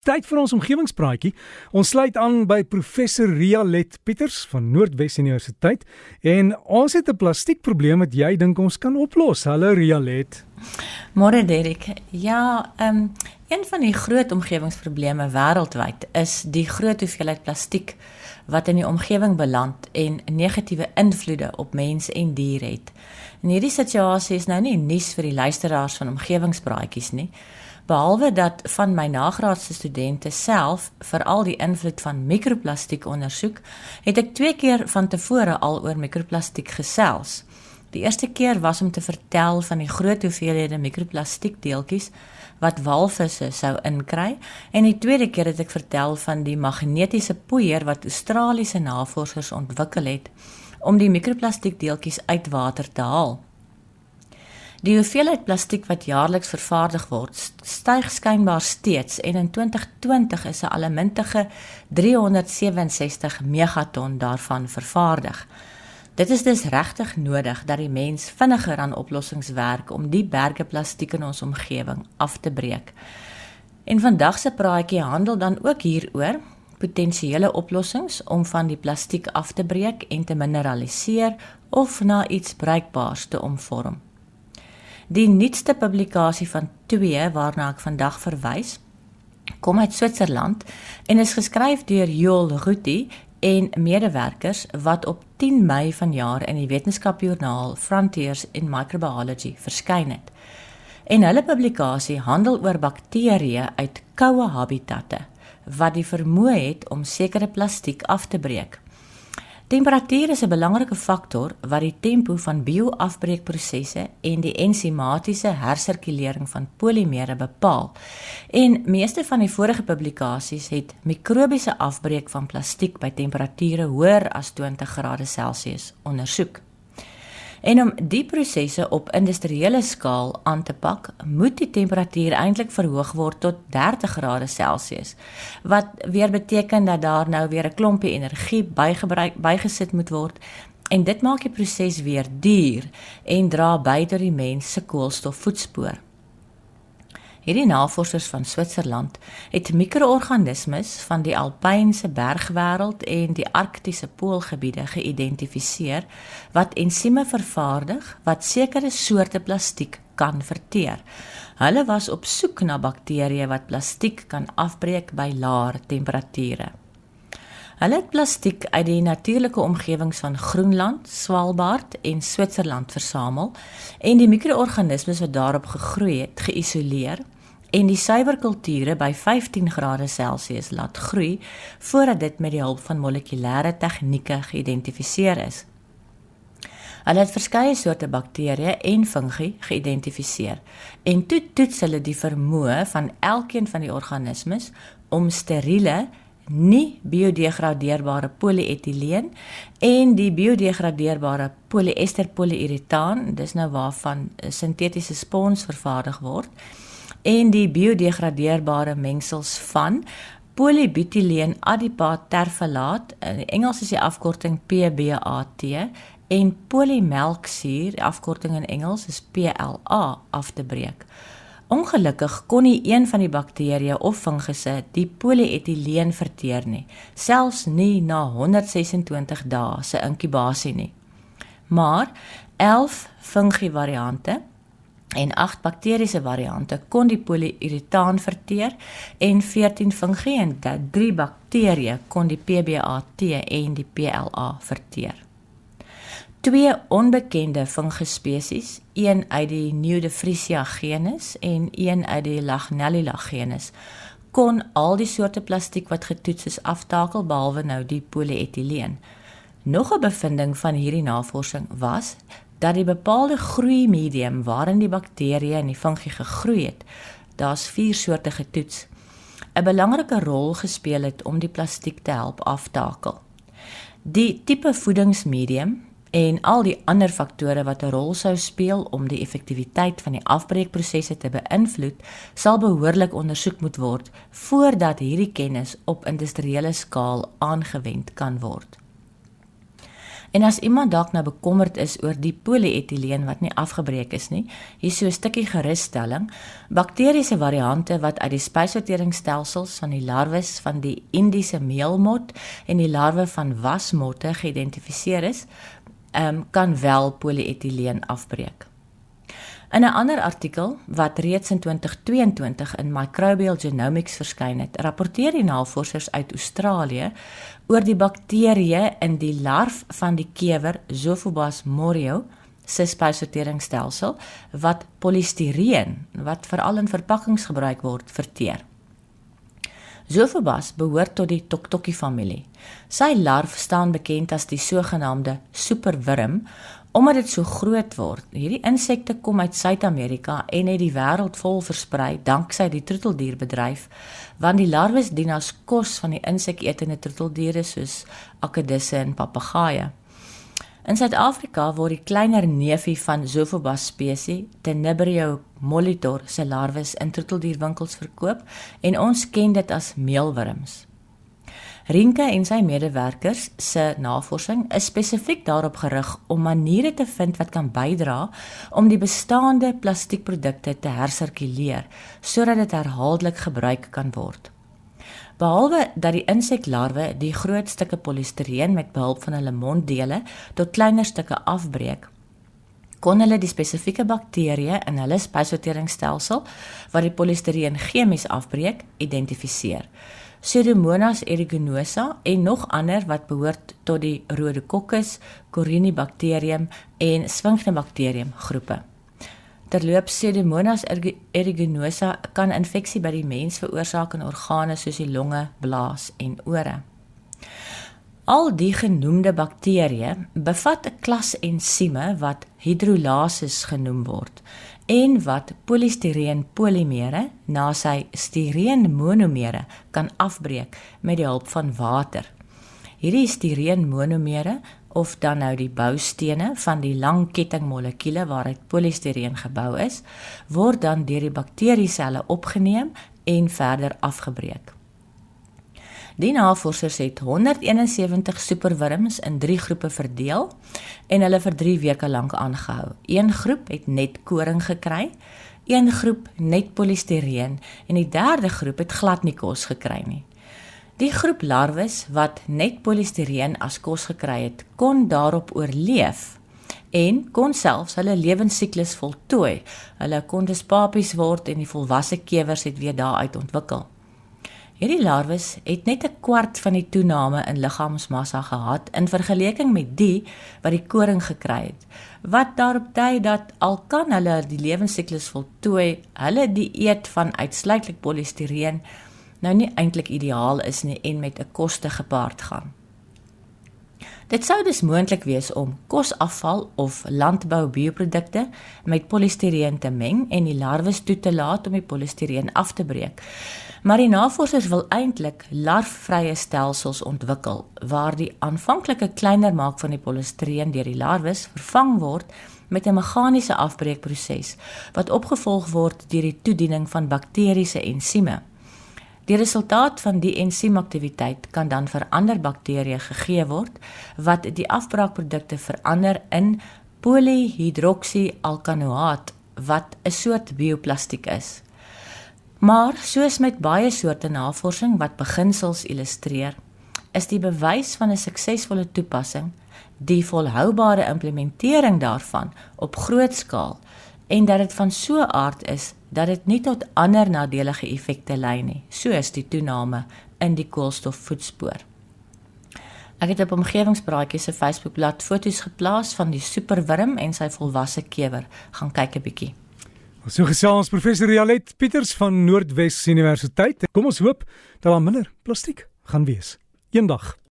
Tyd vir ons omgewingspraatjie. Ons sluit aan by professor Rialet Pieters van Noordwes Universiteit en ons het 'n plastiekprobleem wat jy dink ons kan oplos. Hallo Rialet. Môre Derek. Ja, ehm um, een van die groot omgewingsprobleme wêreldwyd is die groot hoeveelheid plastiek wat in die omgewing beland en negatiewe invloede op mense en diere het. En hierdie situasie is nou nie nuus vir die luisteraars van omgewingspraatjies nie behalwe dat van my nagraadse studente self veral die invloed van mikroplastiek ondersoek, het ek twee keer van tevore al oor mikroplastiek gesels. Die eerste keer was om te vertel van die groot hoeveelhede mikroplastiekdeeltjies wat walvisse sou inkry en die tweede keer het ek vertel van die magnetiese poeier wat Australiese navorsers ontwikkel het om die mikroplastiekdeeltjies uit water te haal. Die hoeveelheid plastiek wat jaarliks vervaardig word, styg skynbaar steeds en in 2020 is 'n allemintige 367 megaton daarvan vervaardig. Dit is dus regtig nodig dat die mens vinniger aan oplossings werk om die berge plastiek in ons omgewing af te breek. En vandag se praatjie handel dan ook hieroor potensiële oplossings om van die plastiek af te breek en te mineraliseer of na iets bruikbaars te omvorm. Die nuutste publikasie van 2 waarna ek vandag verwys, kom uit Switserland en is geskryf deur Joel Ruti en medewerkers wat op 10 Mei vanjaar in die wetenskapjoernaal Frontiers in Microbiology verskyn het. En hulle publikasie handel oor bakterieë uit koue habitatte wat die vermoë het om sekere plastiek af te breek. Temperatuur is 'n belangrike faktor wat die tempo van bioafbreekprosesse en die ensimatiese hersirkulering van polimere bepaal. En meeste van die vorige publikasies het mikrobiese afbreek van plastiek by temperature hoër as 20°C ondersoek. En om die prosesse op industriële skaal aan te pak, moet die temperatuur eintlik verhoog word tot 30 grade Celsius, wat weer beteken dat daar nou weer 'n klompie energie bygebruik bygesit moet word en dit maak die proses weer duur en dra by tot die mens se koolstofvoetspoor. Hierdie navorsers van Switserland het mikroorganismes van die alpynse bergwêreld en die arktiese poolgebiede geïdentifiseer wat ensieme vervaardig wat sekere soorte plastiek kan verteer. Hulle was op soek na bakterieë wat plastiek kan afbreek by laer temperature. Hulle het plastiek uit die natuurlike omgewings van Groenland, Svalbard en Switserland versamel en die mikroorganismes wat daarop gegroei het, geïsoleer en die suiwerkulture by 15 grade Celsius laat groei voordat dit met die hulp van molekulêre tegnieke geïdentifiseer is. Hulle het verskeie soorte bakterieë en fungi geïdentifiseer en toe toets hulle die vermoë van elkeen van die organismes om steriele nie biodegradeerbare polietileen en die biodegradeerbare polyester polyuretaan dis nou waarvan sintetiese spons vervaardig word en die biodegradeerbare mengsels van polybutyleen adipaat terfalaat in Engels is die afkorting PBAT en polymelksuur die afkorting in Engels is PLA af te breek. Ongelukkig kon nie een van die bakterieë of fungusse die polyetileen verteer nie, selfs nie na 126 dae se inkubasie nie. Maar 11 fungi variante en 8 bakteriese variante kon die polyuretaan verteer en 14 fungi en 3 bakterieë kon die PBAT en die PLA verteer. Twee onbekende funguspesies, een uit die Pneudefrisia genus en een uit die Lagnellula genus, kon al die soorte plastiek wat getoets is aftakel behalwe nou die polyetileen. Nog 'n bevinding van hierdie navorsing was dat die bepaalde groei medium waarin die bakterieë en die fungi gegroei het, daar's vier soorte getoets, 'n belangrike rol gespeel het om die plastiek te help aftakel. Die tipe voedingsmedium en al die ander faktore wat 'n rol sou speel om die effektiwiteit van die afbreekprosesse te beïnvloed, sal behoorlik ondersoek moet word voordat hierdie kennis op industriële skaal aangewend kan word. En as iemand dalk nou bekommerd is oor die polietileen wat nie afgebreek is nie, hier so 'n stukkie gerusstelling. Bakteriese variante wat uit die spysverteringsstelsels van die larwes van die Indiese meelmot en die larwe van wasmotte geïdentifiseer is, um, kan wel polietileen afbreek. In 'n ander artikel wat reeds in 2022 in Microbial Genomics verskyn het, rapporteer die navorsers uit Australië oor die bakterieë in die larf van die kewer Zophobas morio se spysverteringsstelsel wat polistireen wat veral in verpakkings gebruik word verteer. Zophobas behoort tot die Toktoki familie. Sy larf staan bekend as die sogenaamde superwurm Omdat dit so groot word, hierdie insekte kom uit Suid-Amerika en het die wêreld vol versprei danksy die troeteldierbedryf, want die larwes dien as kos van die inseketende troeteldiere soos akedisse en papegaaie. In Suid-Afrika word die kleiner neefie van Zophobas spesies, Tenebrio molitor, se larwes in troeteldierwinkels verkoop en ons ken dit as meelwurms. Rinke en sy medewerkers se navorsing is spesifiek daarop gerig om maniere te vind wat kan bydra om die bestaande plastiekprodukte te hersirkuleer sodat dit herhaaldelik gebruik kan word. Behalwe dat die inseklarwe die groot stukke polistireen met behulp van hulle monddele tot kleiner stukke afbreek, kon hulle die spesifieke bakterieë in hulle spysverteringsstelsel wat die polistireen chemies afbreek, identifiseer. Pseudomonas aeruginosa en nog ander wat behoort tot die Rhodococcus, Corynebacterium en Sphagnobacterium groepe. Terloops Pseudomonas aeruginosa kan infeksie by die mens veroorsaak in organe soos die longe, blaas en ore. Al die genoemde bakterieë bevat 'n klas ensieme wat hidrolases genoem word en wat polistireen polimere na sy stireen monomere kan afbreek met die hulp van water. Hierdie stireen monomere of dan nou die boustene van die lang kettingmolekuule waaruit polistireen gebou is, word dan deur die bakterieselle opgeneem en verder afgebreek. Die navorsers het 171 superwurms in 3 groepe verdeel en hulle vir 3 weke lank aangehou. Een groep het net koring gekry, een groep net polistireen en die derde groep het glad nie kos gekry nie. Die groep larwes wat net polistireen as kos gekry het, kon daarop oorleef en kon selfs hulle lewensiklus voltooi. Hulle kon dus papies word en die volwasse kewers het weer daaruit ontwikkel. Hierdie larwes het net 'n kwart van die toename in liggaamsmassa gehad in vergelyking met die wat die koring gekry het. Wat daarop dui dat al kan hulle die lewensiklus voltooi, hulle dieet van uitsluitlik polistireen nou nie eintlik ideaal is nie en met 'n koste gepaard gaan. Dit sou dus moontlik wees om kosafval of landboubioprodukte met polistireen te meng en die larwes toe te laat om die polistireen af te breek. Maar die navorsers wil eintlik larfvrye stelsels ontwikkel waar die aanvanklike kleiner maak van die polistireen deur die larwes vervang word met 'n meganiese afbreekproses wat opgevolg word deur die toediening van bakteriese ensieme. Die resultaat van die ensiemaktiwiteit kan dan vir ander bakterieë gegee word wat die afbraakprodukte verander in polyhidroksialkanoaat wat 'n soort bioplastiek is. Maar soos met baie soorte navorsing wat beginsels illustreer, is die bewys van 'n suksesvolle toepassing die volhoubare implementering daarvan op groot skaal en dat dit van so aard is dat dit nie tot ander nadelige effekte lei nie, soos die toename in die koolstofvoetspoor. Ek het op omgewingspraatjies se Facebookblad foto's geplaas van die superwurm en sy volwasse kewer. Gaan kyk 'n bietjie. So gesels professor Rialet Pieters van Noordwes Universiteit. Kom ons hoop dat daar minder plastiek gaan wees eendag.